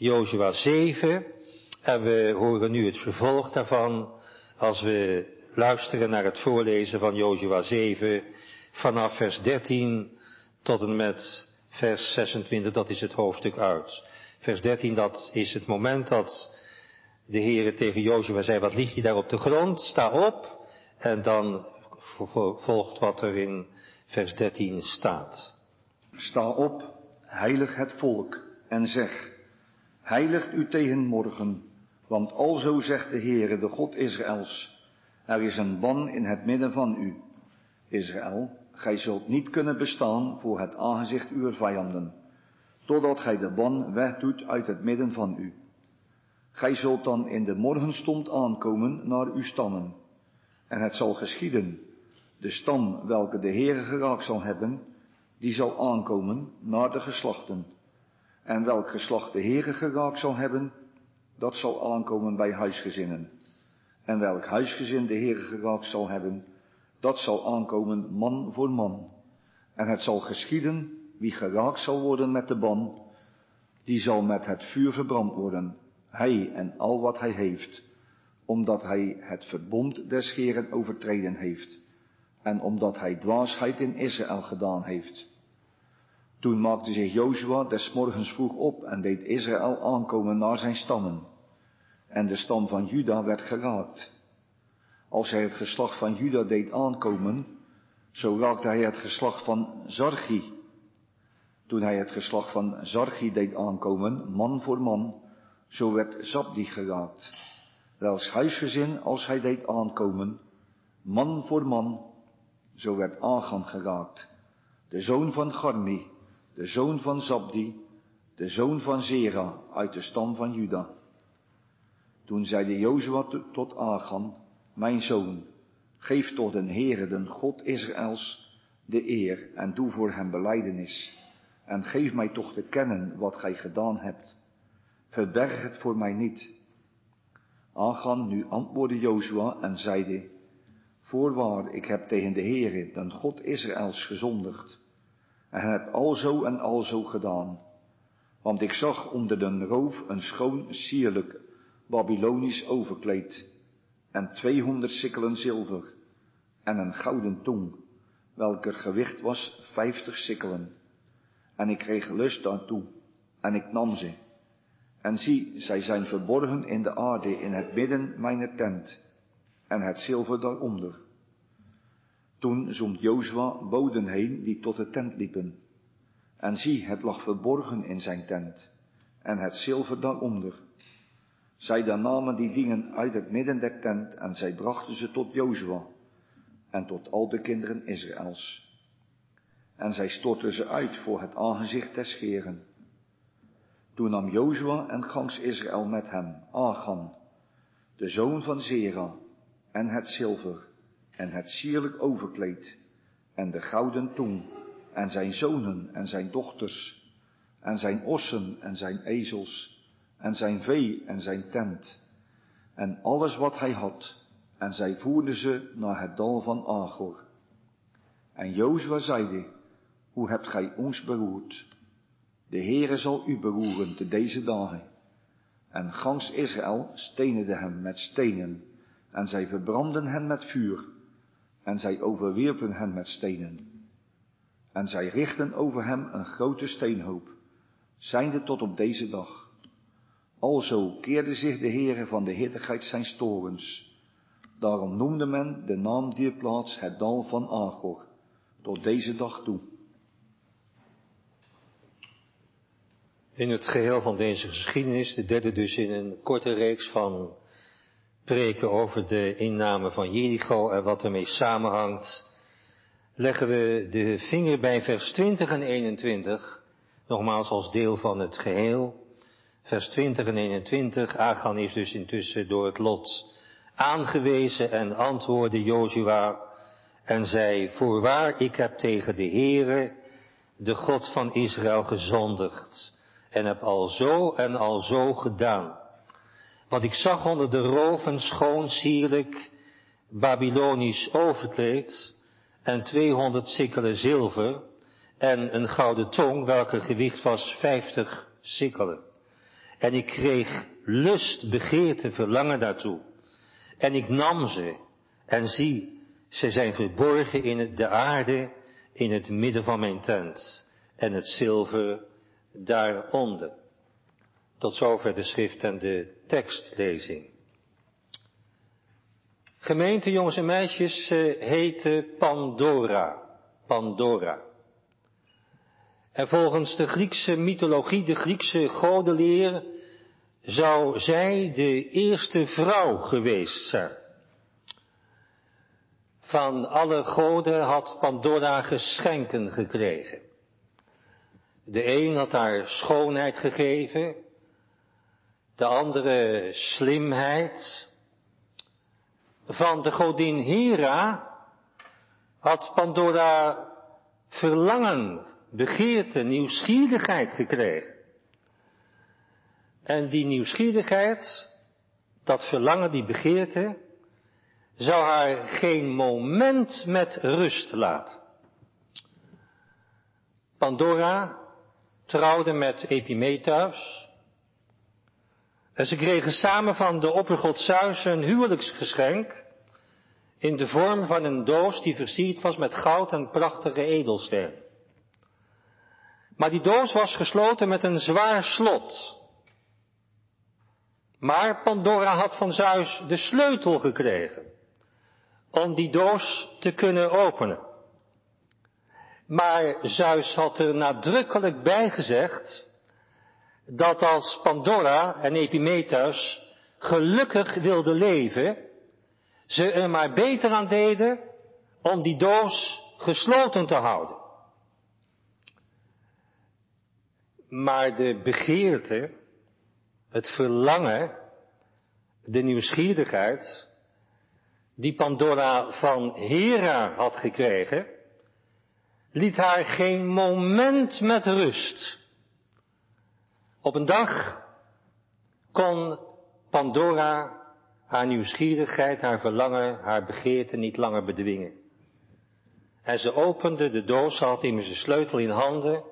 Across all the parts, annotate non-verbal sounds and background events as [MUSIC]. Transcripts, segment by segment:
Jozua 7 en we horen nu het vervolg daarvan als we luisteren naar het voorlezen van Jozua 7 vanaf vers 13 tot en met vers 26, dat is het hoofdstuk uit. Vers 13, dat is het moment dat de Heere tegen Jozua zei, wat lig je daar op de grond? Sta op. En dan volgt wat er in vers 13 staat. Sta op, heilig het volk en zeg, heiligt u tegen morgen, want alzo zegt de Heere, de God Israëls, er is een ban in het midden van u. Israël, gij zult niet kunnen bestaan voor het aangezicht uw vijanden, totdat gij de ban wegdoet uit het midden van u. Gij zult dan in de morgenstond aankomen naar uw stammen. En het zal geschieden, de stam welke de Heere geraakt zal hebben, die zal aankomen naar de geslachten. En welk geslacht de Heere geraakt zal hebben, dat zal aankomen bij huisgezinnen. En welk huisgezin de Heere geraakt zal hebben, dat zal aankomen man voor man. En het zal geschieden, wie geraakt zal worden met de ban, die zal met het vuur verbrand worden, hij en al wat hij heeft, omdat hij het verbond des Heeren overtreden heeft, en omdat hij dwaasheid in Israël gedaan heeft. Toen maakte zich Jozua des morgens vroeg op en deed Israël aankomen naar zijn stammen. En de stam van Juda werd geraakt. Als hij het geslacht van Juda deed aankomen, zo raakte hij het geslacht van Zargi. Toen hij het geslacht van Zargi deed aankomen, man voor man, zo werd Zabdi geraakt. Wels huisgezin als hij deed aankomen, man voor man, zo werd Agan geraakt. De zoon van Garmi, de zoon van Zabdi, de zoon van Zera uit de stam van Juda. Toen zeide Jozua tot Agan, mijn zoon, geef toch den Heere, den God Israëls, de eer en doe voor hem beleidenis. En geef mij toch te kennen wat gij gedaan hebt. Verberg het voor mij niet. Agan nu antwoordde Jozua en zeide, Voorwaar, ik heb tegen de Heere, den God Israëls, gezondigd. En heb alzo en alzo gedaan. Want ik zag onder den roof een schoon, sierlijk, Babylonisch overkleed en tweehonderd sikkelen zilver en een gouden tong, welker gewicht was vijftig sikkelen. En ik kreeg lust daartoe en ik nam ze. En zie, zij zijn verborgen in de aarde in het midden mijner tent en het zilver daaronder. Toen zond Jozua boden heen die tot de tent liepen. En zie, het lag verborgen in zijn tent en het zilver daaronder. Zij dan namen die dingen uit het midden der tent en zij brachten ze tot Jozua en tot al de kinderen Israëls. En zij stortten ze uit voor het aangezicht des Heren. Toen nam Jozua en gans Israël met hem Achan, de zoon van Zera, en het zilver, en het sierlijk overkleed, en de gouden tong, en zijn zonen en zijn dochters, en zijn ossen en zijn ezels, en zijn vee en zijn tent, en alles wat hij had, en zij voerden ze naar het dal van Agor. En Jozua zeide, hoe hebt gij ons beroerd? De Heere zal u beroeren te deze dagen. En gans Israël stenende hem met stenen, en zij verbrandden hem met vuur, en zij overwierpen hem met stenen. En zij richten over hem een grote steenhoop, zijnde tot op deze dag. Alzo keerde zich de Heere van de hittigheid zijn storens. Daarom noemde men de naam die plaats het dal van Agor, tot deze dag toe. In het geheel van deze geschiedenis, de derde dus in een korte reeks van preken over de inname van Jericho en wat ermee samenhangt, leggen we de vinger bij vers 20 en 21, nogmaals als deel van het geheel vers 20 en 21. Achan is dus intussen door het lot aangewezen en antwoordde Jozua en zei, voorwaar ik heb tegen de Heere, de God van Israël, gezondigd en heb al zo en al zo gedaan. Wat ik zag onder de roven schoon, sierlijk, Babylonisch overkleed en 200 sikkelen zilver en een gouden tong, welke gewicht was 50 sikkelen. En ik kreeg lust, begeerte, verlangen daartoe. En ik nam ze. En zie, ze zijn verborgen in de aarde, in het midden van mijn tent. En het zilver daaronder. Tot zover de schrift en de tekstlezing. Gemeente jongens en meisjes heette Pandora. Pandora. En volgens de Griekse mythologie, de Griekse godenleer, zou zij de eerste vrouw geweest zijn. Van alle goden had Pandora geschenken gekregen. De een had haar schoonheid gegeven, de andere slimheid. Van de godin Hera had Pandora verlangen, begeerte, nieuwsgierigheid gekregen. En die nieuwsgierigheid, dat verlangen, die begeerte, zou haar geen moment met rust laten. Pandora trouwde met Epimetheus. En ze kregen samen van de oppergod Zeus een huwelijksgeschenk in de vorm van een doos die versierd was met goud en prachtige edelsteen. Maar die doos was gesloten met een zwaar slot. Maar Pandora had van Zeus de sleutel gekregen om die doos te kunnen openen. Maar Zeus had er nadrukkelijk bij gezegd dat als Pandora en Epimetheus gelukkig wilden leven, ze er maar beter aan deden om die doos gesloten te houden. Maar de begeerte, het verlangen, de nieuwsgierigheid, die Pandora van Hera had gekregen, liet haar geen moment met rust. Op een dag kon Pandora haar nieuwsgierigheid, haar verlangen, haar begeerte niet langer bedwingen. En ze opende de doos, ze had immers de sleutel in handen.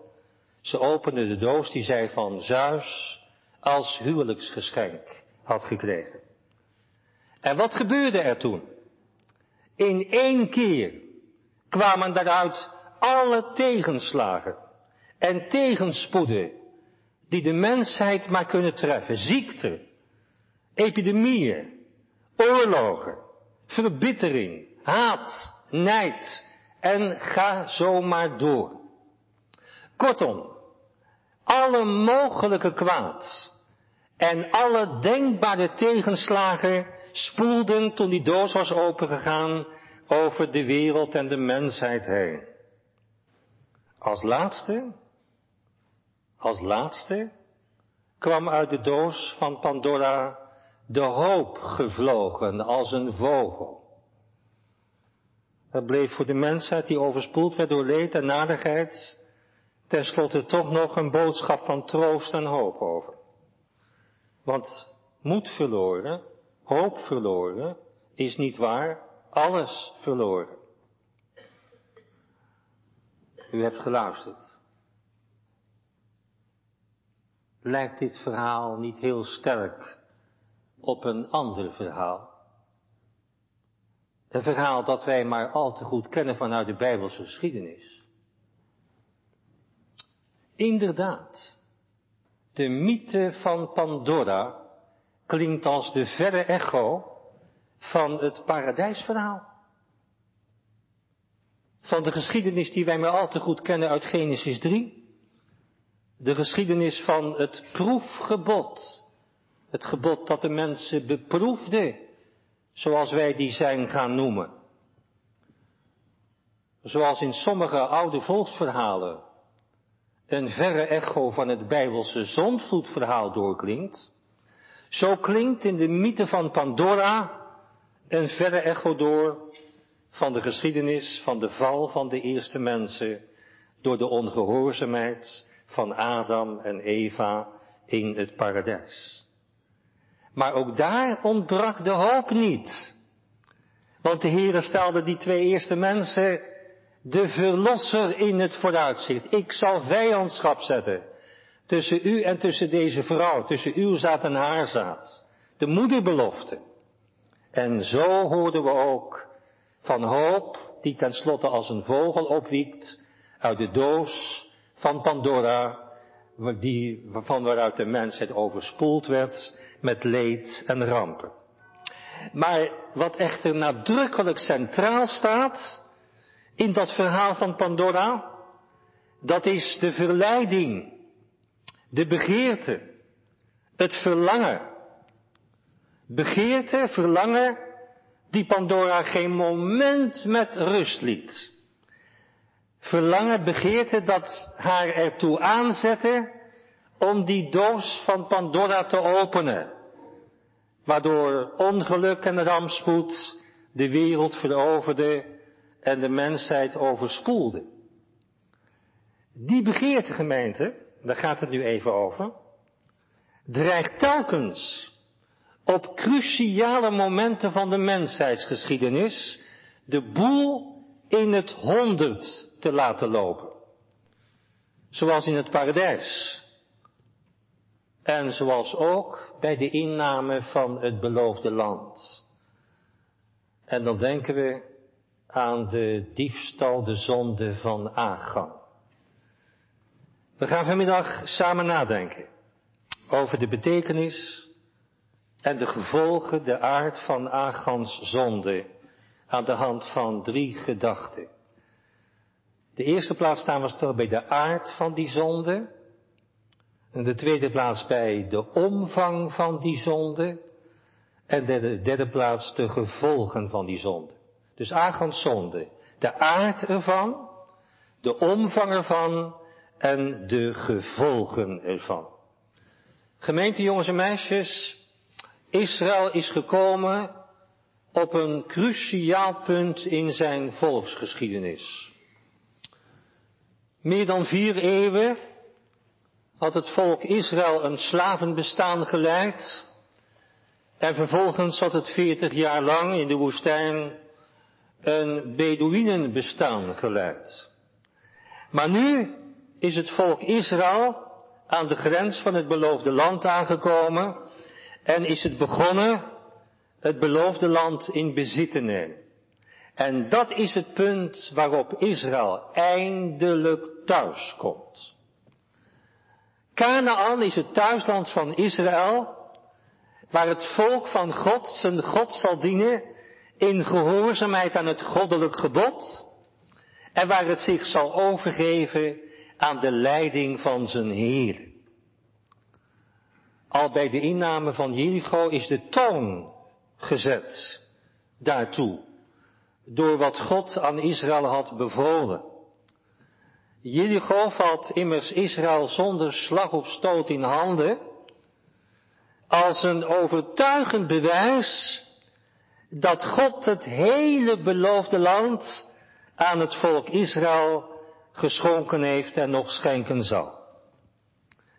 Ze opende de doos die zij van Zeus als huwelijksgeschenk had gekregen. En wat gebeurde er toen? In één keer kwamen daaruit alle tegenslagen en tegenspoeden die de mensheid maar kunnen treffen. Ziekte, epidemieën, oorlogen, verbittering, haat, nijd en ga zo maar door. Kortom, alle mogelijke kwaad en alle denkbare tegenslagen spoelden toen die doos was opengegaan over de wereld en de mensheid heen. Als laatste, als laatste kwam uit de doos van Pandora de hoop gevlogen als een vogel. Er bleef voor de mensheid die overspoeld werd door leed en nadigheid, tenslotte toch nog een boodschap van troost en hoop over. Want moed verloren, hoop verloren, is niet waar, alles verloren. U hebt geluisterd. Lijkt dit verhaal niet heel sterk op een ander verhaal? Een verhaal dat wij maar al te goed kennen vanuit de Bijbelse geschiedenis. Inderdaad, de mythe van Pandora klinkt als de verre echo van het paradijsverhaal. Van de geschiedenis die wij maar al te goed kennen uit Genesis 3. De geschiedenis van het proefgebod. Het gebod dat de mensen beproefde, zoals wij die zijn gaan noemen. Zoals in sommige oude volksverhalen een verre echo van het Bijbelse zondvloedverhaal doorklinkt, zo klinkt in de mythe van Pandora een verre echo door van de geschiedenis van de val van de eerste mensen door de ongehoorzaamheid van Adam en Eva in het paradijs. Maar ook daar ontbrak de hoop niet. Want de Heere stelde die twee eerste mensen de verlosser in het vooruitzicht. Ik zal vijandschap zetten Tussen u en tussen deze vrouw, tussen uw zaad en haar zaad. De moederbelofte. En zo hoorden we ook van hoop, die tenslotte als een vogel opwiekt uit de doos van Pandora, die, van waaruit de mensheid overspoeld werd met leed en rampen. Maar wat echter nadrukkelijk centraal staat in dat verhaal van Pandora, dat is de verleiding, de begeerte, het verlangen. Begeerte, verlangen, die Pandora geen moment met rust liet. Verlangen, begeerte dat haar ertoe aanzette om die doos van Pandora te openen. Waardoor ongeluk en rampspoed de wereld veroverde en de mensheid overspoelde. Die begeerte gemeente, daar gaat het nu even over, dreigt telkens op cruciale momenten van de mensheidsgeschiedenis de boel in het honderd te laten lopen. Zoals in het paradijs. En zoals ook bij de inname van het beloofde land. En dan denken we aan de diefstal, de zonde van Agan. We gaan vanmiddag samen nadenken over de betekenis en de gevolgen, de aard van Agans zonde aan de hand van drie gedachten. De eerste plaats staan we stil bij de aard van die zonde. En de tweede plaats bij de omvang van die zonde. En de derde plaats de gevolgen van die zonde. Dus Agans zonde. De aard ervan, de omvang ervan en de gevolgen ervan. Gemeente jongens en meisjes, Israël is gekomen op een cruciaal punt in zijn volksgeschiedenis. Meer dan vier eeuwen had het volk Israël een slavenbestaan geleid en vervolgens had het veertig jaar lang in de woestijn een Bedouinenbestaan geleid. Maar nu is het volk Israël aan de grens van het beloofde land aangekomen en is het begonnen het beloofde land in bezit te nemen. En dat is het punt waarop Israël eindelijk thuis komt. Canaan is het thuisland van Israël, waar het volk van God zijn God zal dienen in gehoorzaamheid aan het goddelijk gebod en waar het zich zal overgeven aan de leiding van zijn Heer. Al bij de inname van Jericho is de toon gezet daartoe, door wat God aan Israël had bevolen. Jericho valt immers Israël zonder slag of stoot in handen, als een overtuigend bewijs dat God het hele beloofde land aan het volk Israël geschonken heeft en nog schenken zal.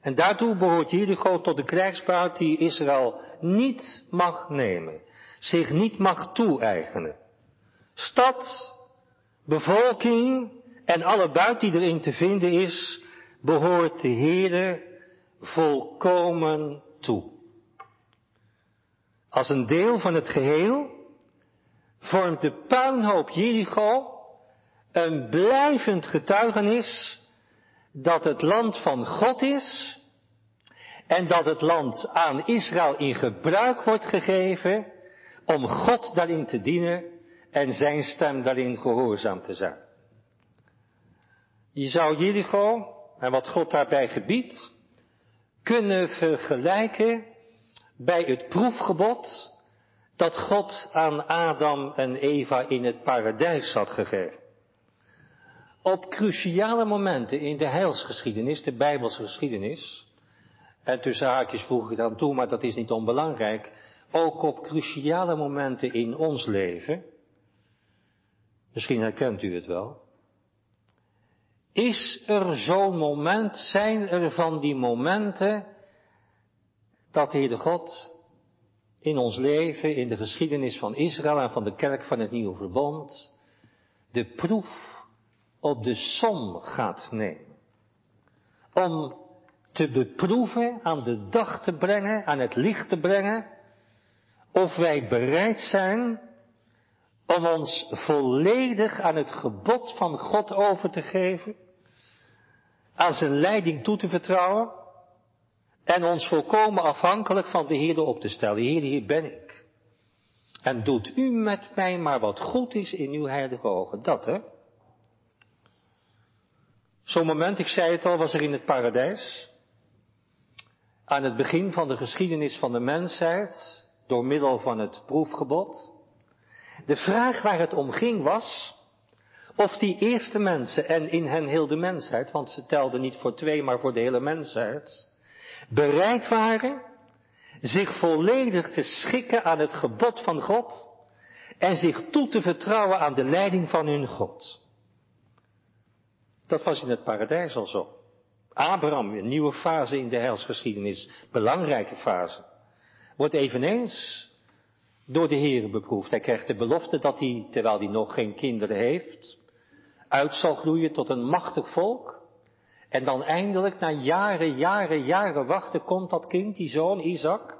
En daartoe behoort Jericho tot de krijgsbuit die Israël niet mag nemen, zich niet mag toe-eigenen. Stad, bevolking en alle buit die erin te vinden is, behoort de Heere volkomen toe. Als een deel van het geheel vormt de puinhoop Jericho een blijvend getuigenis dat het land van God is en dat het land aan Israël in gebruik wordt gegeven om God daarin te dienen en zijn stem daarin gehoorzaam te zijn. Je zou Jericho en wat God daarbij gebiedt kunnen vergelijken bij het proefgebod dat God aan Adam en Eva in het paradijs had gegeven. Op cruciale momenten in de heilsgeschiedenis, de Bijbelse geschiedenis, en tussen haakjes voeg ik dan toe, maar dat is niet onbelangrijk, ook op cruciale momenten in ons leven, misschien herkent u het wel, is er zo'n moment, zijn er van die momenten, dat de Heere God in ons leven, in de geschiedenis van Israël en van de kerk van het Nieuwe Verbond, de proef op de som gaat nemen. Om te beproeven, aan de dag te brengen, aan het licht te brengen, of wij bereid zijn om ons volledig aan het gebod van God over te geven, aan zijn leiding toe te vertrouwen en ons volkomen afhankelijk van de Heer op te stellen. Heer, hier ben ik. En doet u met mij maar wat goed is in uw heilige ogen. Dat hè. Zo'n moment, ik zei het al, was er in het paradijs. Aan het begin van de geschiedenis van de mensheid, door middel van het proefgebod. De vraag waar het om ging was, of die eerste mensen en in hen heel de mensheid, want ze telden niet voor twee, maar voor de hele mensheid, bereid waren zich volledig te schikken aan het gebod van God en zich toe te vertrouwen aan de leiding van hun God. Dat was in het paradijs al zo. Abraham, een nieuwe fase in de heilsgeschiedenis, belangrijke fase, wordt eveneens door de Heer beproefd. Hij krijgt de belofte dat hij, terwijl hij nog geen kinderen heeft, uit zal groeien tot een machtig volk. En dan eindelijk, na jaren, jaren, jaren wachten, komt dat kind, die zoon Isaac.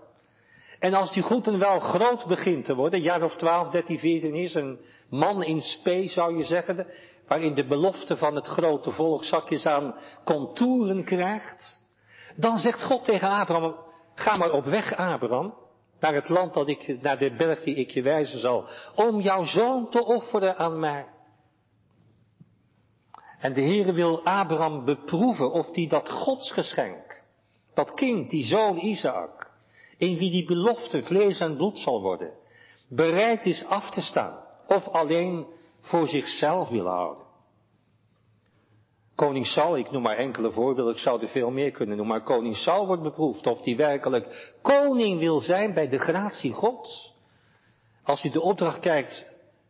En als die goed en wel groot begint te worden, jaar of 12, 13, 14 is, een man in spe zou je zeggen, waarin de belofte van het grote volk zakjes aan contouren krijgt, dan zegt God tegen Abraham, ga maar op weg Abraham, naar het land dat ik, naar de berg die ik je wijzen zal, om jouw zoon te offeren aan mij. En de Heere wil Abraham beproeven of die dat godsgeschenk, dat kind, die zoon Isaac, in wie die belofte vlees en bloed zal worden, bereid is af te staan, of alleen voor zichzelf wil houden. Koning Saul, ik noem maar enkele voorbeelden, ik zou er veel meer kunnen noemen, maar koning Saul wordt beproefd of hij werkelijk koning wil zijn bij de gratie Gods. Als hij de opdracht kijkt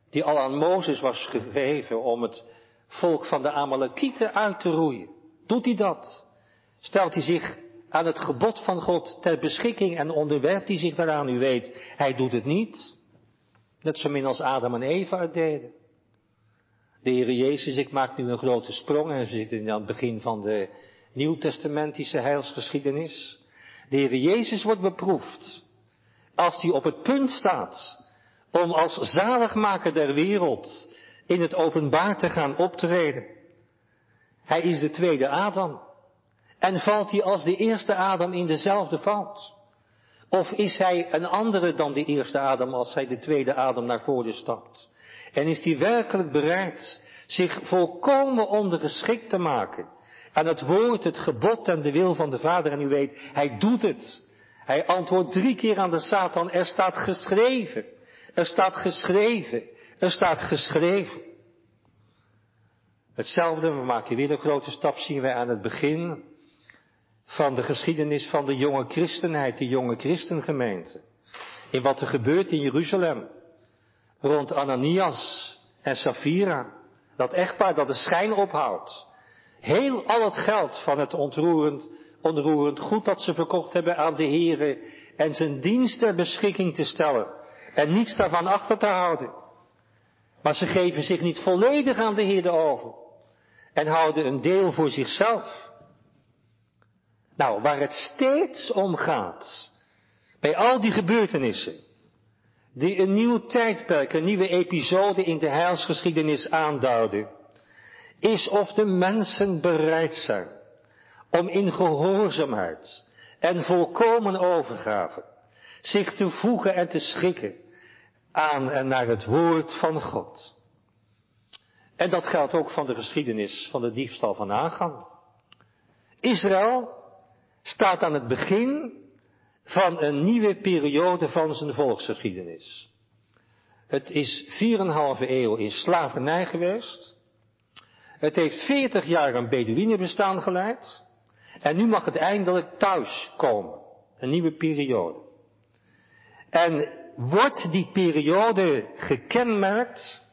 die al aan Mozes was gegeven om het volk van de Amalekieten uit te roeien, doet hij dat? Stelt hij zich aan het gebod van God ter beschikking en onderwerpt hij zich daaraan, u weet, hij doet het niet. Net zo min als Adam en Eva het deden. De Heer Jezus, ik maak nu een grote sprong en we zitten aan het begin van de nieuwtestamentische heilsgeschiedenis. De Heer Jezus wordt beproefd als hij op het punt staat om als zaligmaker der wereld in het openbaar te gaan optreden. Hij is de tweede Adam. En valt hij als de eerste Adam in dezelfde fout? Of is hij een andere dan de eerste Adam als hij de tweede Adam naar voren stapt? En is hij werkelijk bereid zich volkomen ondergeschikt te maken aan het woord, het gebod en de wil van de Vader? En u weet, hij doet het. Hij antwoordt drie keer aan de Satan, er staat geschreven, er staat geschreven, er staat geschreven. Hetzelfde, we maken weer een grote stap, zien wij aan het begin van de geschiedenis van de jonge christenheid, de jonge christengemeente. In wat er gebeurt in Jeruzalem rond Ananias en Safira. Dat echtpaar dat de schijn ophoudt. Heel al het geld van het ontroerend, onroerend goed dat ze verkocht hebben aan de Here en zijn dienst ter beschikking te stellen. En niets daarvan achter te houden. Maar ze geven zich niet volledig aan de Heer over. En houden een deel voor zichzelf. Nou, waar het steeds om gaat, bij al die gebeurtenissen, die een nieuw tijdperk, een nieuwe episode in de heilsgeschiedenis aanduiden, is of de mensen bereid zijn om in gehoorzaamheid en volkomen overgave zich te voegen en te schikken aan en naar het woord van God. En dat geldt ook van de geschiedenis van de diefstal van Agan. Israël staat aan het begin van een nieuwe periode van zijn volksgeschiedenis. Het is 4,5 eeuw in slavernij geweest. Het heeft 40 jaar een Bedouinenbestaan geleid. En nu mag het eindelijk thuis komen. Een nieuwe periode. En wordt die periode gekenmerkt?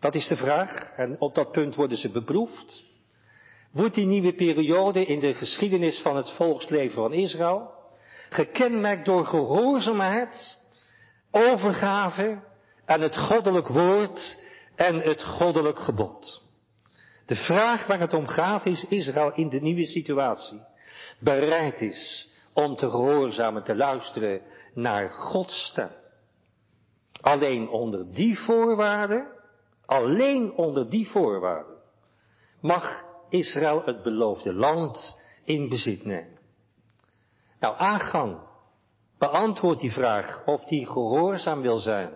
Dat is de vraag. En op dat punt worden ze beproefd. Wordt die nieuwe periode in de geschiedenis van het volksleven van Israël gekenmerkt door gehoorzaamheid, overgave aan het goddelijk woord en het goddelijk gebod. De vraag waar het om gaat is Israël in de nieuwe situatie. bereid is om te gehoorzamen, te luisteren naar Gods stem. Alleen onder die voorwaarden, alleen onder die voorwaarden, mag Israël het beloofde land in bezit nemen. Nou, Agan beantwoordt die vraag of die gehoorzaam wil zijn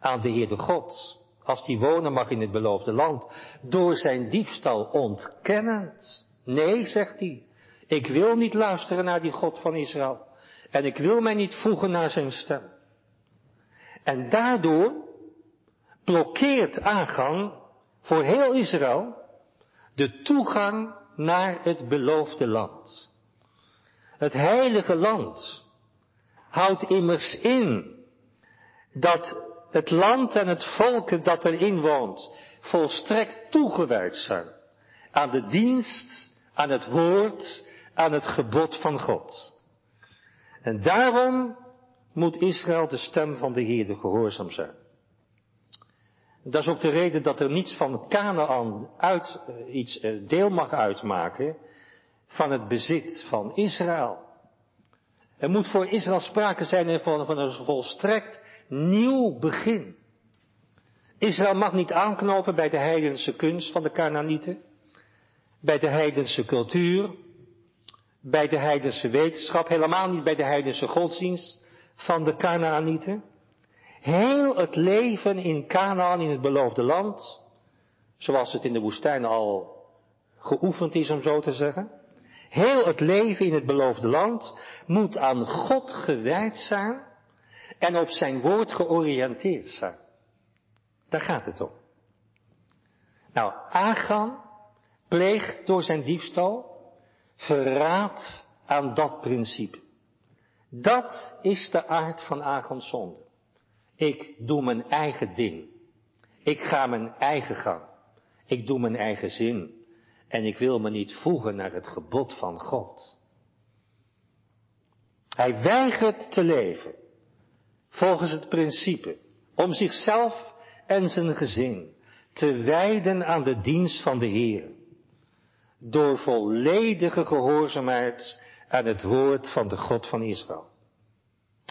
aan de Heerde God, als die wonen mag in het beloofde land, door zijn diefstal ontkennend. Nee, zegt hij, ik wil niet luisteren naar die God van Israël. En ik wil mij niet voegen naar zijn stem. En daardoor blokkeert Agan voor heel Israël de toegang naar het beloofde land. Het heilige land houdt immers in dat het land en het volk dat erin woont volstrekt toegewijd zijn aan de dienst, aan het woord, aan het gebod van God. En daarom moet Israël de stem van de Heer gehoorzaam zijn. Dat is ook de reden dat er niets van Canaan uit, eh, iets eh, deel mag uitmaken van het bezit van Israël. Er moet voor Israël sprake zijn van, een volstrekt nieuw begin. Israël mag niet aanknopen bij de heidense kunst van de Canaanieten, bij de heidense cultuur, bij de heidense wetenschap, helemaal niet bij de heidense godsdienst van de Canaanieten. Heel het leven in Canaan, in het beloofde land, zoals het in de woestijn al geoefend is om zo te zeggen. Heel het leven in het beloofde land moet aan God gewijd zijn en op zijn woord georiënteerd zijn. Daar gaat het om. Nou, Agan pleegt door zijn diefstal verraad aan dat principe. Dat is de aard van Agans zonde. Ik doe mijn eigen ding. Ik ga mijn eigen gang. Ik doe mijn eigen zin. En ik wil me niet voegen naar het gebod van God. Hij weigert te leven volgens het principe om zichzelf en zijn gezin te wijden aan de dienst van de Heer. Door volledige gehoorzaamheid aan het woord van de God van Israël.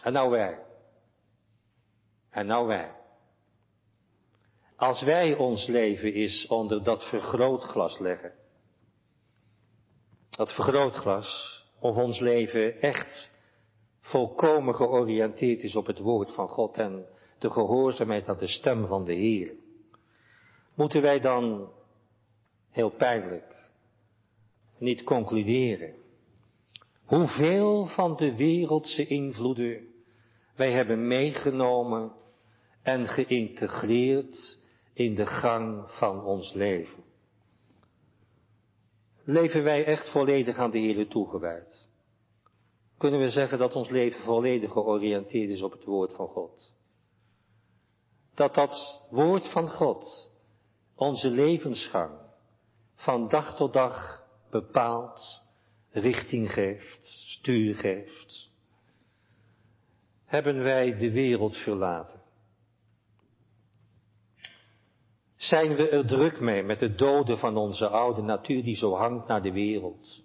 En nou wij. En nou wij. Als wij ons leven is onder dat vergrootglas leggen. Dat vergrootglas, of ons leven echt volkomen georiënteerd is op het woord van God en de gehoorzaamheid aan de stem van de Heer. Moeten wij dan, heel pijnlijk, niet concluderen hoeveel van de wereldse invloeden wij hebben meegenomen en geïntegreerd in de gang van ons leven. Leven wij echt volledig aan de Heer toegewijd? Kunnen we zeggen dat ons leven volledig georiënteerd is op het woord van God? Dat dat woord van God onze levensgang van dag tot dag bepaalt, richting geeft, stuur geeft hebben wij de wereld verlaten? Zijn we er druk mee met de doden van onze oude natuur die zo hangt naar de wereld?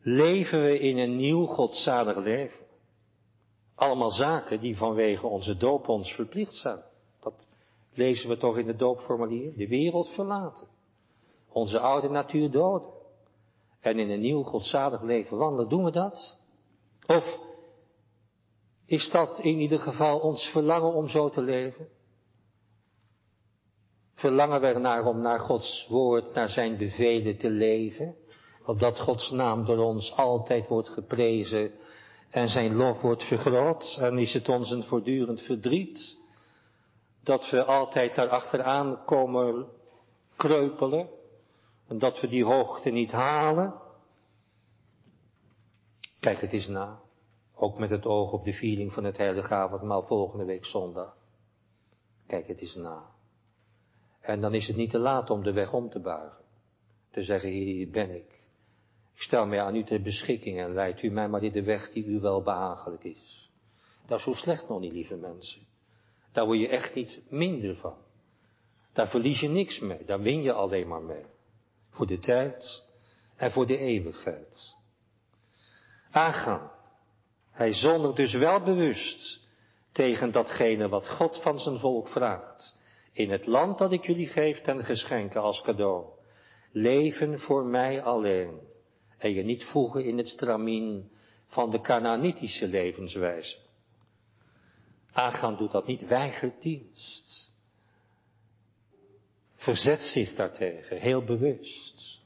Leven we in een nieuw godzalig leven? Allemaal zaken die vanwege onze doop ons verplicht zijn. Dat lezen we toch in het doopformulier. De wereld verlaten. Onze oude natuur doden. En in een nieuw godzalig leven wandelen. Doen we dat? Of is dat in ieder geval ons verlangen om zo te leven? Verlangen we ernaar om naar Gods woord, naar zijn bevelen te leven? Opdat Gods naam door ons altijd wordt geprezen en zijn lof wordt vergroot? En is het ons een voortdurend verdriet dat we altijd daar achteraan komen kreupelen en dat we die hoogte niet halen? Kijk het eens na. Ook met het oog op de viering van het heilige avondmaal volgende week zondag. Kijk het eens na. En dan is het niet te laat om de weg om te buigen. Te zeggen, hier ben ik. Ik stel mij aan u ter beschikking en leidt u mij maar in de weg die u wel behagelijk is. Dat is zo slecht nog niet, lieve mensen. Daar word je echt niet minder van. Daar verlies je niks mee, daar win je alleen maar mee. Voor de tijd en voor de eeuwigheid. Aangaan. Hij zondigt dus wel bewust tegen datgene wat God van zijn volk vraagt. In het land dat ik jullie geef ten geschenke als cadeau. Leven voor mij alleen. En je niet voegen in het stramien van de Canaanitische levenswijze. Aangaan doet dat niet, weigert dienst. Verzet zich daartegen, heel bewust.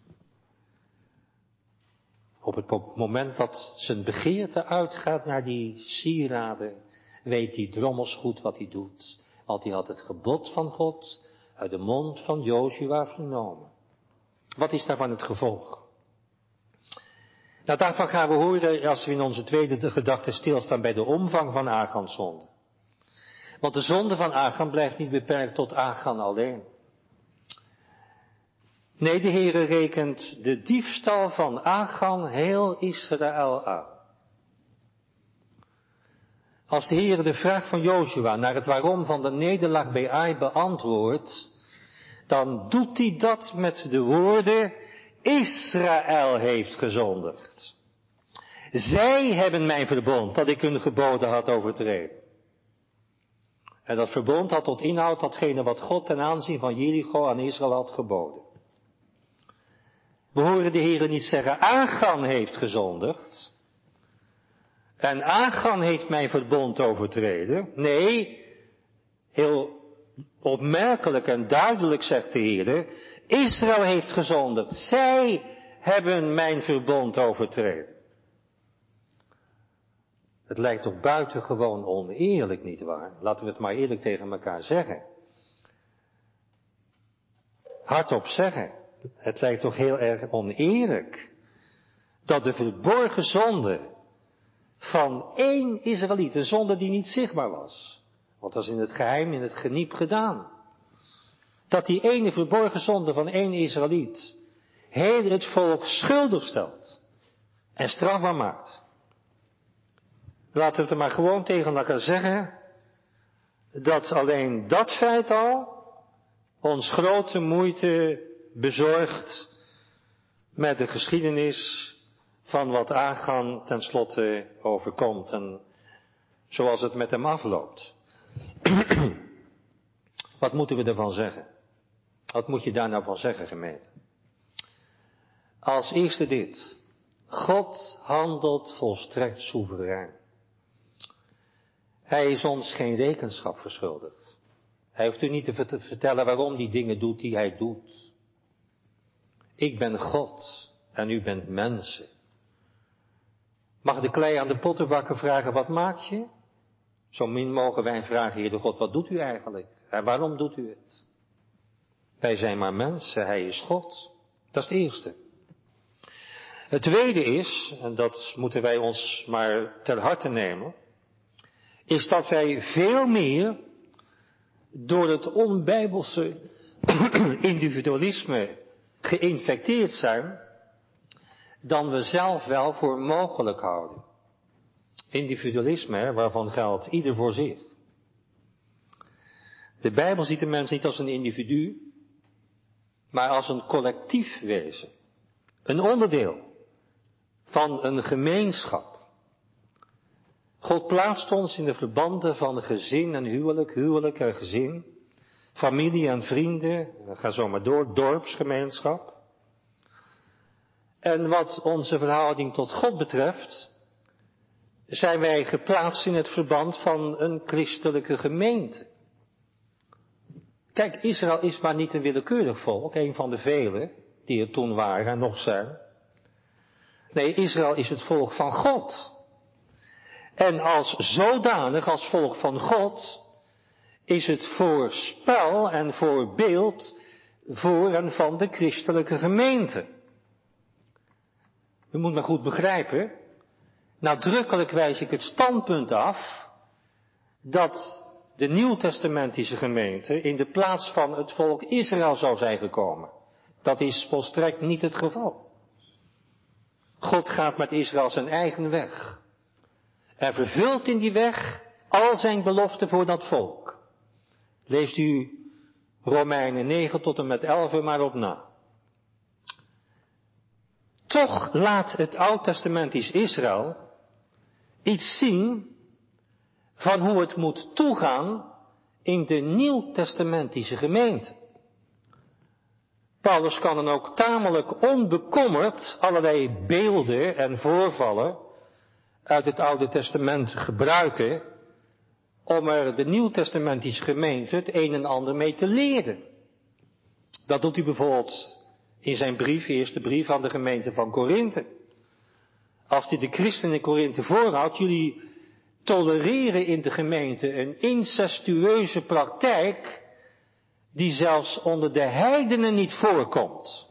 Op het moment dat zijn begeerte uitgaat naar die sieraden, weet die drommels goed wat hij doet. Want hij had het gebod van God uit de mond van Joshua vernomen. Wat is daarvan het gevolg? Nou, daarvan gaan we horen als we in onze tweede gedachte stilstaan bij de omvang van Agans zonde. Want de zonde van Agan blijft niet beperkt tot Agan alleen. Nee, de Heere rekent de diefstal van Agan heel Israël aan. Als de Heere de vraag van Joshua naar het waarom van de nederlaag bij Ai beantwoordt, dan doet hij dat met de woorden, Israël heeft gezondigd. Zij hebben mijn verbond dat ik hun geboden had overtreden. En dat verbond had tot inhoud datgene wat God ten aanzien van Jericho aan Israël had geboden. We horen de Heer niet zeggen, Agan heeft gezondigd. En Agan heeft mijn verbond overtreden. Nee, heel opmerkelijk en duidelijk zegt de Heer, Israël heeft gezondigd. Zij hebben mijn verbond overtreden. Het lijkt toch buitengewoon oneerlijk, nietwaar? Laten we het maar eerlijk tegen elkaar zeggen. Hardop zeggen. Het lijkt toch heel erg oneerlijk dat de verborgen zonde van één Israëliet, een zonde die niet zichtbaar was, want dat was in het geheim, in het geniep gedaan, dat die ene verborgen zonde van één Israëliet heel het volk schuldig stelt en strafbaar maakt. Laten we het er maar gewoon tegen elkaar zeggen, dat alleen dat feit al ons grote moeite bezorgt met de geschiedenis van wat Agan tenslotte overkomt en zoals het met hem afloopt. [CLEARS THROAT] wat moeten we ervan zeggen? Wat moet je daar nou van zeggen, gemeente? Als eerste dit. God handelt volstrekt soeverein. Hij is ons geen rekenschap verschuldigd. Hij hoeft u niet te vertellen waarom die dingen doet die hij doet. Ik ben God en u bent mensen. Mag de klei aan de pottenbakker vragen, wat maakt je? Zo min mogen wij vragen, Heer de God, wat doet u eigenlijk? En waarom doet u het? Wij zijn maar mensen, Hij is God. Dat is het eerste. Het tweede is, en dat moeten wij ons maar ter harte nemen, is dat wij veel meer door het onbijbelse [CLEARS THROAT] individualisme geïnfecteerd zijn dan we zelf wel voor mogelijk houden. Individualisme, waarvan geldt ieder voor zich. De Bijbel ziet de mens niet als een individu, maar als een collectief wezen. Een onderdeel van een gemeenschap. God plaatst ons in de verbanden van gezin en huwelijk, huwelijk en gezin, familie en vrienden, ga zo maar door, dorpsgemeenschap. En wat onze verhouding tot God betreft, zijn wij geplaatst in het verband van een christelijke gemeente. Kijk, Israël is maar niet een willekeurig volk, een van de vele die er toen waren en nog zijn. Nee, Israël is het volk van God. En als zodanig, als volk van God, is het voorspel en voorbeeld voor en van de christelijke gemeente. U moet me goed begrijpen. Nadrukkelijk wijs ik het standpunt af dat de nieuwtestamentische gemeente in de plaats van het volk Israël zou zijn gekomen. Dat is volstrekt niet het geval. God gaat met Israël zijn eigen weg. En vervult in die weg al zijn beloften voor dat volk. Leest u Romeinen 9 tot en met 11 maar op na. Toch laat het Oud-testamentisch Israël iets zien van hoe het moet toegaan in de Nieuw-testamentische gemeente. Paulus kan dan ook tamelijk onbekommerd allerlei beelden en voorvallen uit het Oude Testament gebruiken om er de Nieuw-testamentische gemeente het een en ander mee te leren. Dat doet hij bijvoorbeeld in zijn brief, eerste brief aan de gemeente van Korinthe. Als hij de christenen in Korinthe voorhoudt, jullie tolereren in de gemeente een incestueuze praktijk die zelfs onder de heidenen niet voorkomt.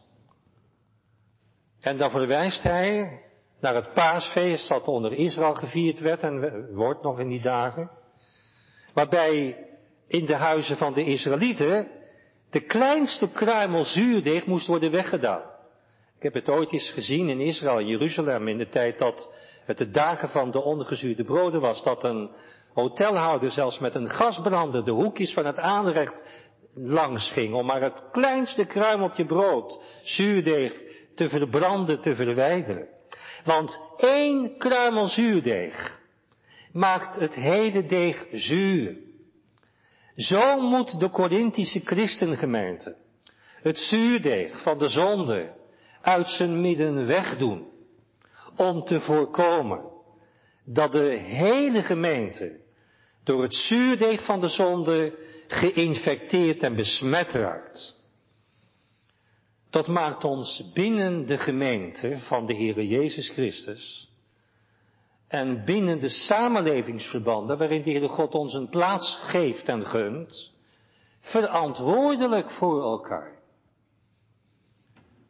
En dan verwijst hij naar het paasfeest dat onder Israël gevierd werd en wordt nog in die dagen, waarbij in de huizen van de Israëlieten de kleinste kruimel zuurdeeg moest worden weggedaan. Ik heb het ooit eens gezien in Israël, in Jeruzalem, in de tijd dat het de dagen van de ongezuurde broden was, dat een hotelhouder zelfs met een gasbrander de hoekjes van het aanrecht langs ging, om maar het kleinste kruimeltje brood, zuurdeeg, te verbranden, te verwijderen. Want één kruimel zuurdeeg maakt het hele deeg zuur. Zo moet de Corinthische christengemeente het zuurdeeg van de zonde uit zijn midden wegdoen, om te voorkomen dat de hele gemeente door het zuurdeeg van de zonde geïnfecteerd en besmet raakt. Dat maakt ons binnen de gemeente van de Heere Jezus Christus en binnen de samenlevingsverbanden waarin de Heere God ons een plaats geeft en gunt, verantwoordelijk voor elkaar.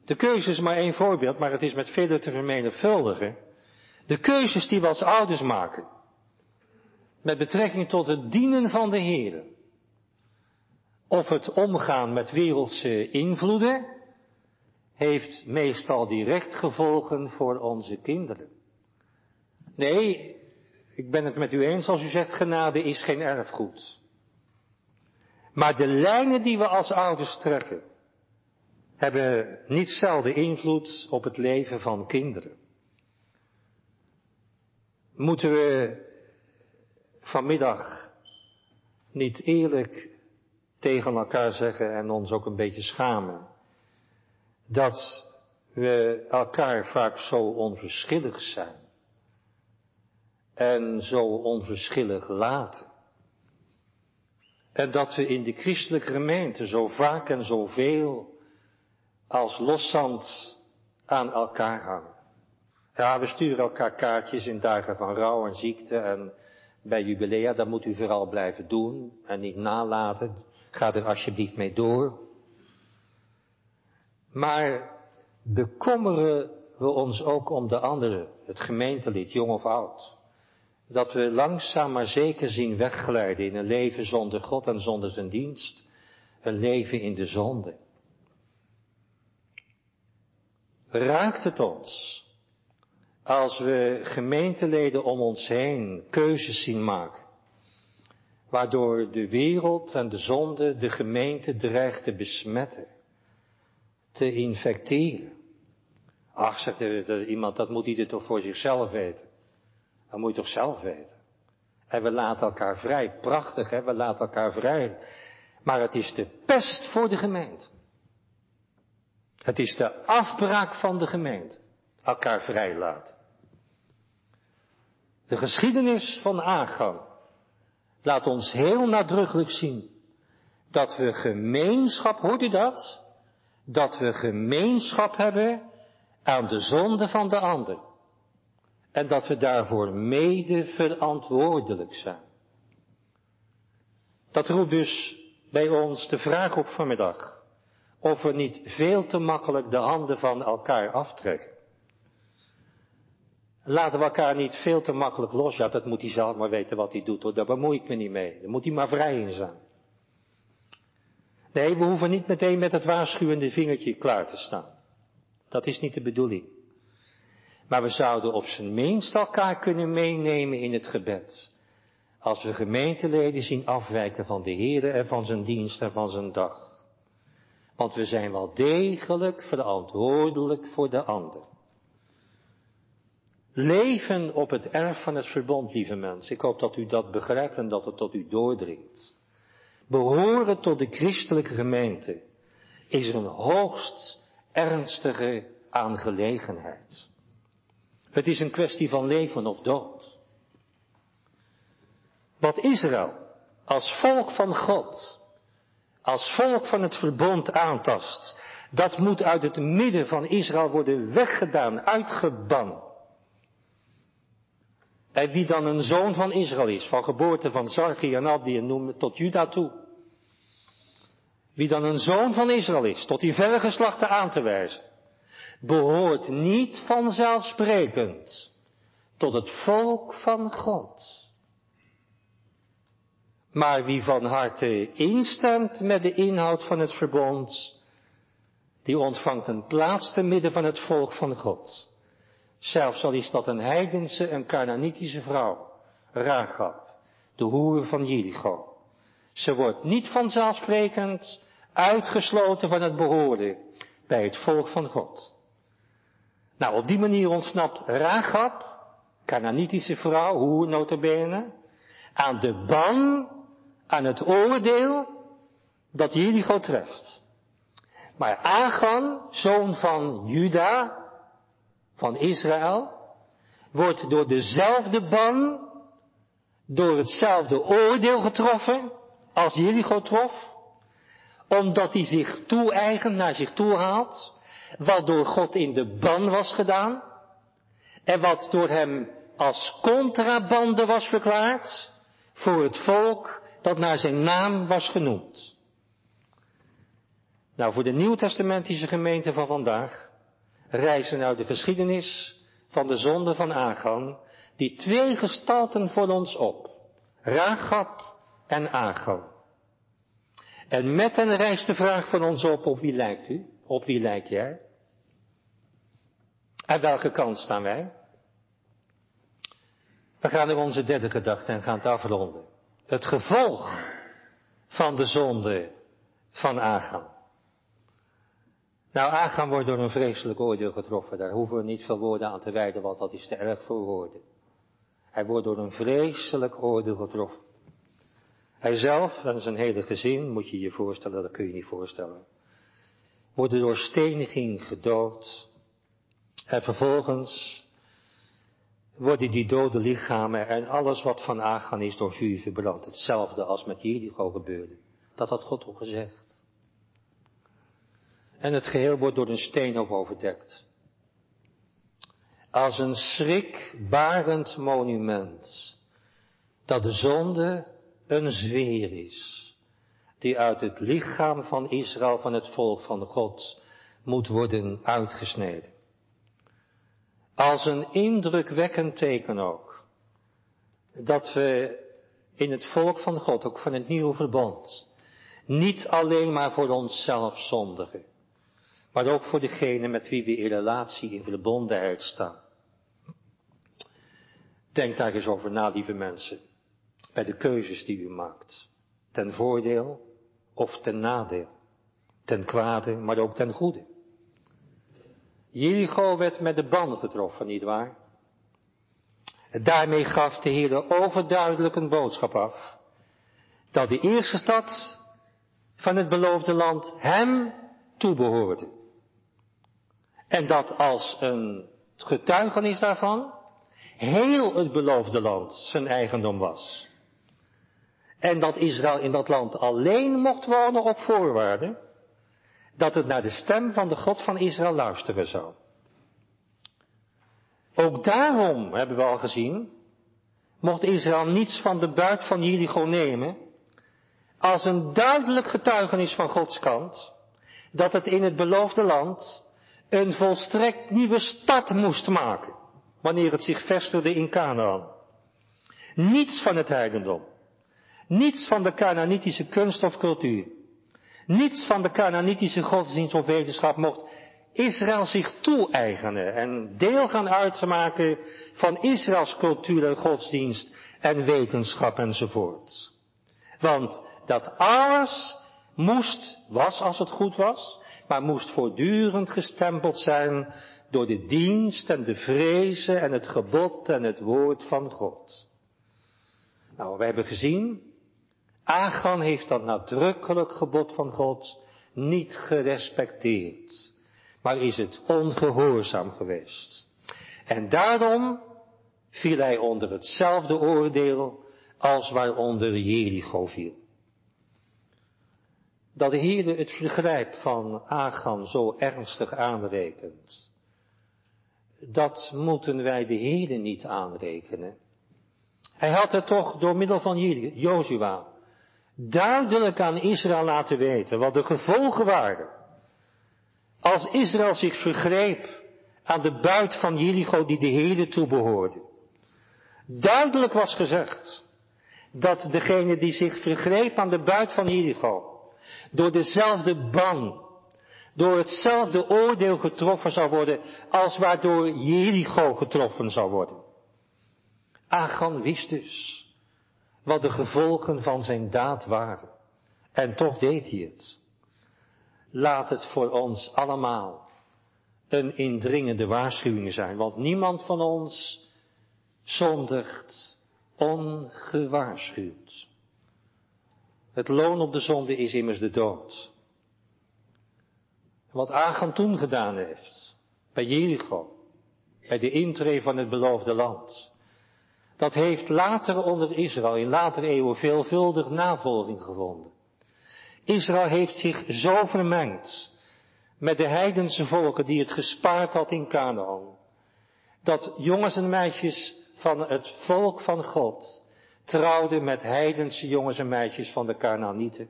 De keuze is maar één voorbeeld, maar het is met vele te vermenigvuldigen. De keuzes die we als ouders maken, met betrekking tot het dienen van de Heer, of het omgaan met wereldse invloeden, heeft meestal direct gevolgen voor onze kinderen. Nee, ik ben het met u eens als u zegt genade is geen erfgoed. Maar de lijnen die we als ouders trekken, hebben niet zelden invloed op het leven van kinderen. Moeten we vanmiddag niet eerlijk tegen elkaar zeggen en ons ook een beetje schamen dat we elkaar vaak zo onverschillig zijn en zo onverschillig laten. En dat we in de christelijke gemeente zo vaak en zoveel als loszand aan elkaar hangen. Ja, we sturen elkaar kaartjes in dagen van rouw en ziekte en bij jubilea, dat moet u vooral blijven doen en niet nalaten. Ga er alsjeblieft mee door. Maar bekommeren we ons ook om de anderen, het gemeentelid, jong of oud. Dat we langzaam maar zeker zien wegglijden in een leven zonder God en zonder zijn dienst. Een leven in de zonde. Raakt het ons als we gemeenteleden om ons heen keuzes zien maken, waardoor de wereld en de zonde de gemeente dreigt te besmetten, te infecteren? Ach, zegt er, iemand, dat moet ieder toch voor zichzelf weten. Dat moet je toch zelf weten. En we laten elkaar vrij. Prachtig, hè? We laten elkaar vrij. Maar het is de pest voor de gemeente. Het is de afbraak van de gemeente. Elkaar vrij laten. De geschiedenis van Agam laat ons heel nadrukkelijk zien dat we gemeenschap, hoort u dat? Dat we gemeenschap hebben aan de zonde van de ander. En dat we daarvoor mede verantwoordelijk zijn. Dat roept dus bij ons de vraag op vanmiddag. Of we niet veel te makkelijk de handen van elkaar aftrekken. Laten we elkaar niet veel te makkelijk los. Ja, dat moet hij zelf maar weten wat hij doet hoor. Daar bemoei ik me niet mee. Daar moet hij maar vrij in zijn. Nee, we hoeven niet meteen met het waarschuwende vingertje klaar te staan. Dat is niet de bedoeling. Maar we zouden op zijn minst elkaar kunnen meenemen in het gebed. Als we gemeenteleden zien afwijken van de Heer en van zijn dienst en van zijn dag. Want we zijn wel degelijk verantwoordelijk voor de ander. Leven op het erf van het verbond, lieve mensen. Ik hoop dat u dat begrijpt en dat het tot u doordringt. Behoren tot de christelijke gemeente is een hoogst ernstige aangelegenheid. Het is een kwestie van leven of dood. Wat Israël als volk van God, als volk van het verbond aantast, dat moet uit het midden van Israël worden weggedaan, uitgebannen. En wie dan een zoon van Israël is, van geboorte van Zargi en Abdi en noem tot Juda toe. Wie dan een zoon van Israël is, tot die verre geslachten aan te wijzen, behoort niet vanzelfsprekend tot het volk van God. Maar wie van harte instemt met de inhoud van het verbond, die ontvangt een plaats te midden van het volk van God. Zelfs al is dat een heidense, een Canaanitische vrouw, Ragab, de hoer van Jericho. Ze wordt niet vanzelfsprekend uitgesloten van het behoren bij het volk van God. Nou, op die manier ontsnapt Ragab, Canaanitische vrouw, hoer notabene, aan de ban, aan het oordeel dat Jericho treft. Maar Agan, zoon van Juda, van Israël, wordt door dezelfde ban, door hetzelfde oordeel getroffen als Jericho trof, omdat hij zich toe-eigent, naar zich toe haalt, wat door God in de ban was gedaan, en wat door hem als contrabande was verklaard voor het volk dat naar zijn naam was genoemd. Nou, voor de nieuwtestamentische gemeente van vandaag reizen nou de geschiedenis van de zonde van Agan, die twee gestalten voor ons op. Ragab en Agan. En met hen reist de vraag van ons op, op wie lijkt u? Op wie lijkt jij? Aan welke kant staan wij? We gaan naar onze derde gedachte en gaan het afronden. Het gevolg van de zonde van Agan. Nou, Agan wordt door een vreselijk oordeel getroffen. Daar hoeven we niet veel woorden aan te wijden, want dat is te erg voor woorden. Hij wordt door een vreselijk oordeel getroffen. Hij zelf en zijn hele gezin, moet je je voorstellen, dat kun je niet voorstellen, worden door steniging gedood. En vervolgens worden die dode lichamen en alles wat van Agan is door vuur verbrand. Hetzelfde als met Jericho gebeurde. Dat had God al gezegd. En het geheel wordt door een steen overdekt. Als een schrikbarend monument. Dat de zonde een zweer is. Die uit het lichaam van Israël, van het volk van God, moet worden uitgesneden. Als een indrukwekkend teken ook. Dat we in het volk van God, ook van het nieuwe verbond, niet alleen maar voor onszelf zondigen maar ook voor degene met wie we in relatie, in verbondenheid staan. Denk daar eens over na, lieve mensen, bij de keuzes die u maakt. Ten voordeel of ten nadeel. Ten kwade, maar ook ten goede. Jericho werd met de ban getroffen, nietwaar? Daarmee gaf de Heer overduidelijk een boodschap af. Dat de eerste stad van het beloofde land hem toebehoorde. En dat als een getuigenis daarvan heel het beloofde land zijn eigendom was. En dat Israël in dat land alleen mocht wonen op voorwaarde dat het naar de stem van de God van Israël luisteren zou. Ook daarom hebben we al gezien, mocht Israël niets van de buit van Jericho nemen, als een duidelijk getuigenis van Gods kant, dat het in het beloofde land een volstrekt nieuwe stad moest maken, wanneer het zich vestigde in Canaan. Niets van het heidendom, niets van de Canaanitische kunst of cultuur, niets van de Canaanitische godsdienst of wetenschap mocht Israël zich toe-eigenen en deel gaan uitmaken van Israëls cultuur en godsdienst en wetenschap enzovoort. Want dat alles moest, was als het goed was, maar moest voortdurend gestempeld zijn door de dienst en de vrezen en het gebod en het woord van God. Nou, we hebben gezien, Agan heeft dat nadrukkelijk gebod van God niet gerespecteerd, maar is het ongehoorzaam geweest. En daarom viel hij onder hetzelfde oordeel als waaronder Jericho viel. Dat de Heer het vergrijp van Agan zo ernstig aanrekent, dat moeten wij de Heer niet aanrekenen. Hij had het toch door middel van Jozua duidelijk aan Israël laten weten wat de gevolgen waren. Als Israël zich vergreep aan de buit van Jericho die de Heer toebehoorde. Duidelijk was gezegd dat degene die zich vergreep aan de buit van Jericho door dezelfde ban, door hetzelfde oordeel getroffen zou worden als waardoor Jericho getroffen zou worden. Achan wist dus wat de gevolgen van zijn daad waren. En toch deed hij het. Laat het voor ons allemaal een indringende waarschuwing zijn, want niemand van ons zondigt ongewaarschuwd. Het loon op de zonde is immers de dood. Wat Achan toen gedaan heeft, bij Jericho, bij de intree van het beloofde land, dat heeft later onder Israël in latere eeuwen veelvuldig navolging gevonden. Israël heeft zich zo vermengd met de heidense volken die het gespaard had in Canaan, dat jongens en meisjes van het volk van God trouwden met heidense jongens en meisjes van de Canaanieten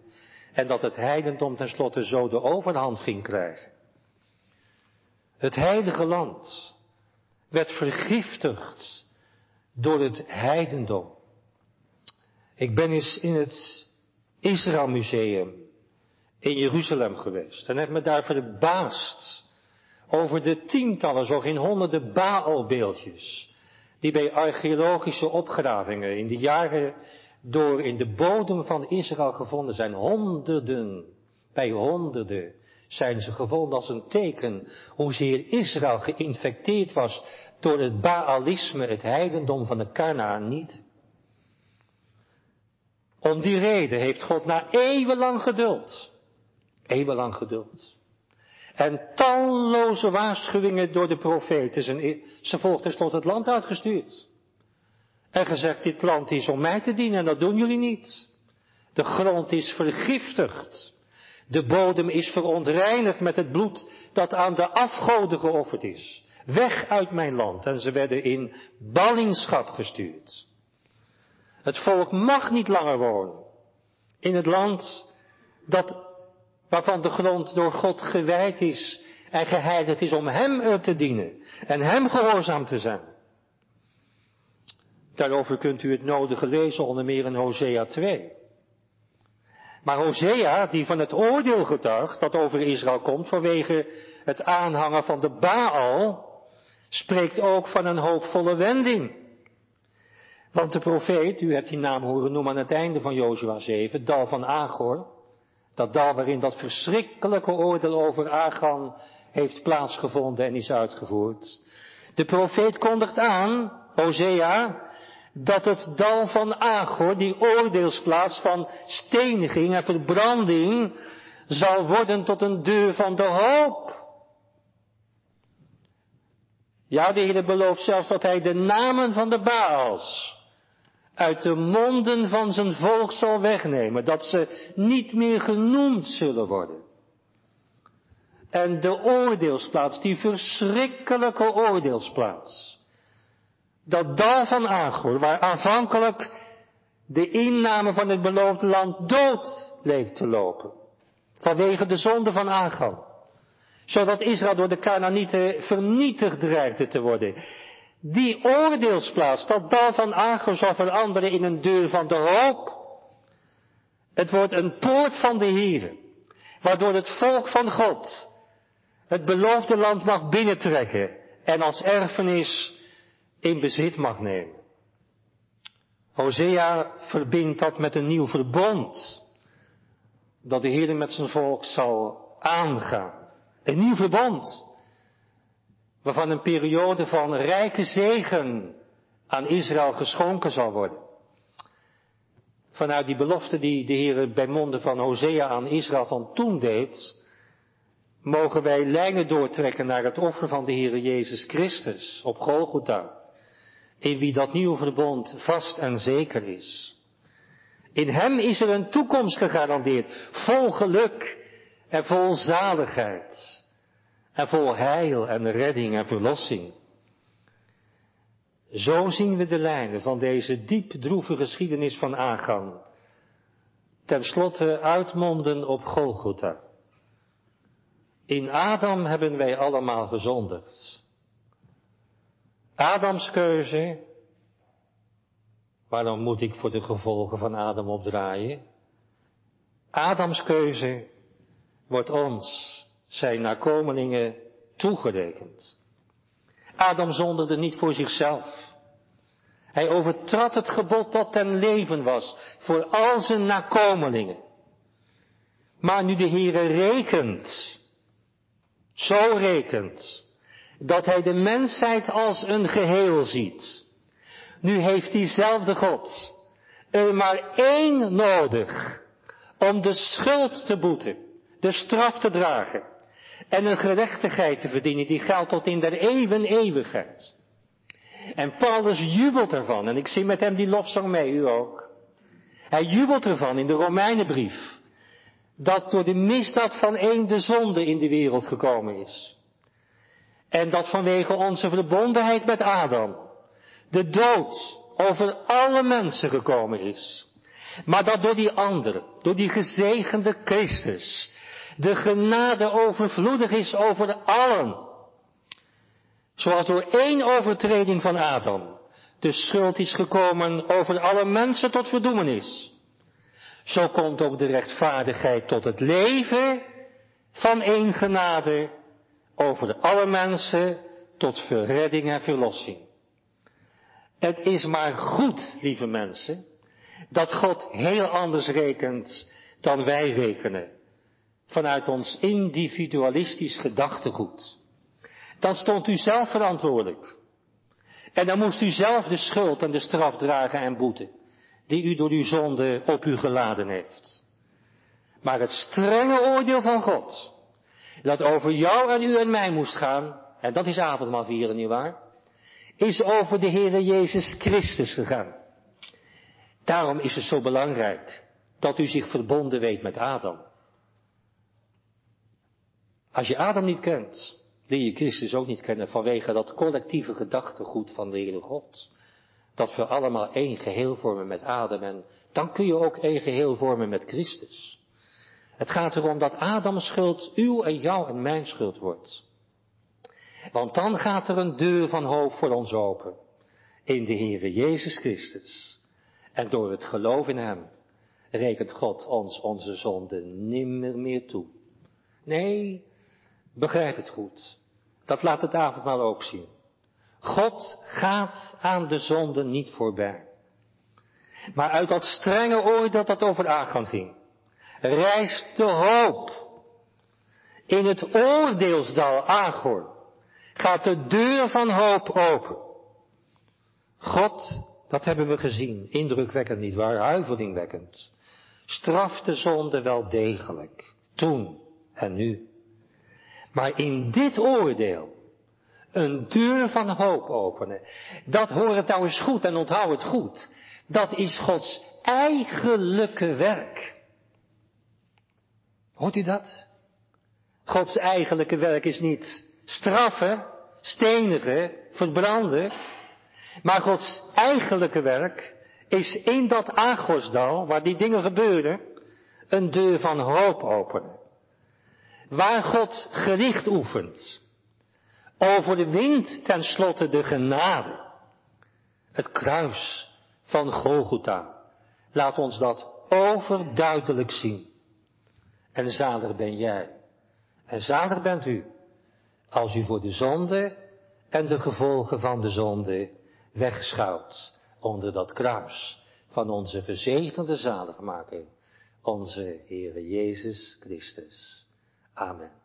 en dat het heidendom tenslotte zo de overhand ging krijgen. Het heilige land werd vergiftigd door het heidendom. Ik ben eens in het Israël Museum in Jeruzalem geweest en heb me daar verbaasd over de tientallen, zo geen honderden Baalbeeldjes die bij archeologische opgravingen in de jaren door in de bodem van Israël gevonden zijn. Honderden, bij honderden zijn ze gevonden als een teken hoezeer Israël geïnfecteerd was door het Baalisme, het heidendom van de Kanaan niet. Om die reden heeft God na eeuwenlang geduld, eeuwenlang geduld, en talloze waarschuwingen door de profeten zijn, zijn volk tot het land uitgestuurd. En gezegd, dit land is om mij te dienen en dat doen jullie niet. De grond is vergiftigd. De bodem is verontreinigd met het bloed dat aan de afgoden geofferd is. Weg uit mijn land. En ze werden in ballingschap gestuurd. Het volk mag niet langer wonen in het land dat, waarvan de grond door God gewijd is en geheiligd is om Hem te dienen en Hem gehoorzaam te zijn. Daarover kunt u het nodige lezen onder meer in Hosea 2. Maar Hosea, die van het oordeel getuigt dat over Israël komt vanwege het aanhangen van de Baal, spreekt ook van een hoopvolle wending. Want de profeet, u hebt die naam horen noemen aan het einde van Jozua 7, dal van Agor, dat dal waarin dat verschrikkelijke oordeel over Agan heeft plaatsgevonden en is uitgevoerd. De profeet kondigt aan, Hosea, dat het dal van Agor, die oordeelsplaats van steniging en verbranding, zal worden tot een deur van de hoop. Ja, de Heer belooft zelfs dat hij de namen van de Baals uit de monden van zijn volk zal wegnemen, dat ze niet meer genoemd zullen worden. En de oordeelsplaats, die verschrikkelijke oordeelsplaats, dat dal van Agor, waar aanvankelijk de inname van het beloofde land dood leek te lopen, vanwege de zonde van Agor zodat Israël door de Canaanieten vernietigd dreigde te worden. Die oordeelsplaats, dat dal van Agro zal veranderen in een deur van de hoop. Het wordt een poort van de Heer, waardoor het volk van God het beloofde land mag binnentrekken en als erfenis in bezit mag nemen. Hosea verbindt dat met een nieuw verbond, dat de Heer met zijn volk zal aangaan. Een nieuw verbond, waarvan een periode van rijke zegen aan Israël geschonken zal worden. Vanuit die belofte die de Heer bij monden van Hosea aan Israël van toen deed, mogen wij lijnen doortrekken naar het offer van de Heer Jezus Christus op Golgotha, in wie dat nieuwe verbond vast en zeker is. In Hem is er een toekomst gegarandeerd, vol geluk en vol zaligheid en vol heil en redding en verlossing. Zo zien we de lijnen van deze diep droeve geschiedenis van Agan. Ten slotte uitmonden op Golgotha. In Adam hebben wij allemaal gezondigd. Adams keuze. Waarom moet ik voor de gevolgen van Adam opdraaien? Adams keuze wordt ons, zijn nakomelingen, toegerekend. Adam zonderde niet voor zichzelf. Hij overtrad het gebod dat ten leven was voor al zijn nakomelingen. Maar nu de Heere rekent, zo rekent, dat hij de mensheid als een geheel ziet. Nu heeft diezelfde God er maar één nodig om de schuld te boeten, de straf te dragen en een gerechtigheid te verdienen die geldt tot in der eeuwen eeuwigheid. En Paulus jubelt ervan, en ik zie met hem die lofzang mee, u ook. Hij jubelt ervan in de Romeinenbrief, dat door de misdaad van één de zonde in de wereld gekomen is. En dat vanwege onze verbondenheid met Adam, de dood over alle mensen gekomen is. Maar dat door die andere, door die gezegende Christus, de genade overvloedig is over allen. Zoals door één overtreding van Adam de schuld is gekomen over alle mensen tot verdoemenis. Zo komt ook de rechtvaardigheid tot het leven van één genade over alle mensen tot verredding en verlossing. Het is maar goed, lieve mensen, dat God heel anders rekent dan wij rekenen vanuit ons individualistisch gedachtegoed. Dan stond u zelf verantwoordelijk. En dan moest u zelf de schuld en de straf dragen en boeten, die u door uw zonde op u geladen heeft. Maar het strenge oordeel van God, dat over jou en u en mij moest gaan, en dat is avondmaal vieren, nietwaar, is over de Heere Jezus Christus gegaan. Daarom is het zo belangrijk dat u zich verbonden weet met Adam. Als je Adam niet kent, leer je Christus ook niet kennen vanwege dat collectieve gedachtegoed van de Heere God. Dat we allemaal één geheel vormen met Adam en dan kun je ook één geheel vormen met Christus. Het gaat erom dat Adams schuld uw en jouw en mijn schuld wordt. Want dan gaat er een deur van hoop voor ons open. In de Heere Jezus Christus. En door het geloof in Hem rekent God ons onze zonden nimmer meer toe. Nee, Begrijp het goed. Dat laat het avondmaal ook zien. God gaat aan de zonde niet voorbij. Maar uit dat strenge oordeel dat over aangang ging, rijst de hoop. In het oordeelsdal Agor gaat de deur van hoop open. God, dat hebben we gezien, indrukwekkend niet waar, huiveringwekkend, straft de zonde wel degelijk, toen en nu. Maar in dit oordeel een deur van hoop openen. Dat hoor het nou eens goed en onthoud het goed. Dat is Gods eigenlijke werk. Hoort u dat? Gods eigenlijke werk is niet straffen, stenigen, verbranden. Maar Gods eigenlijke werk is in dat Agosdal, waar die dingen gebeuren, een deur van hoop openen waar God gericht oefent. Over de wind tenslotte de genade. Het kruis van Golgotha. Laat ons dat overduidelijk zien. En zalig ben jij. En zalig bent u. Als u voor de zonde en de gevolgen van de zonde wegschuilt onder dat kruis van onze gezegende zaligmaker, onze Heere Jezus Christus. Amen.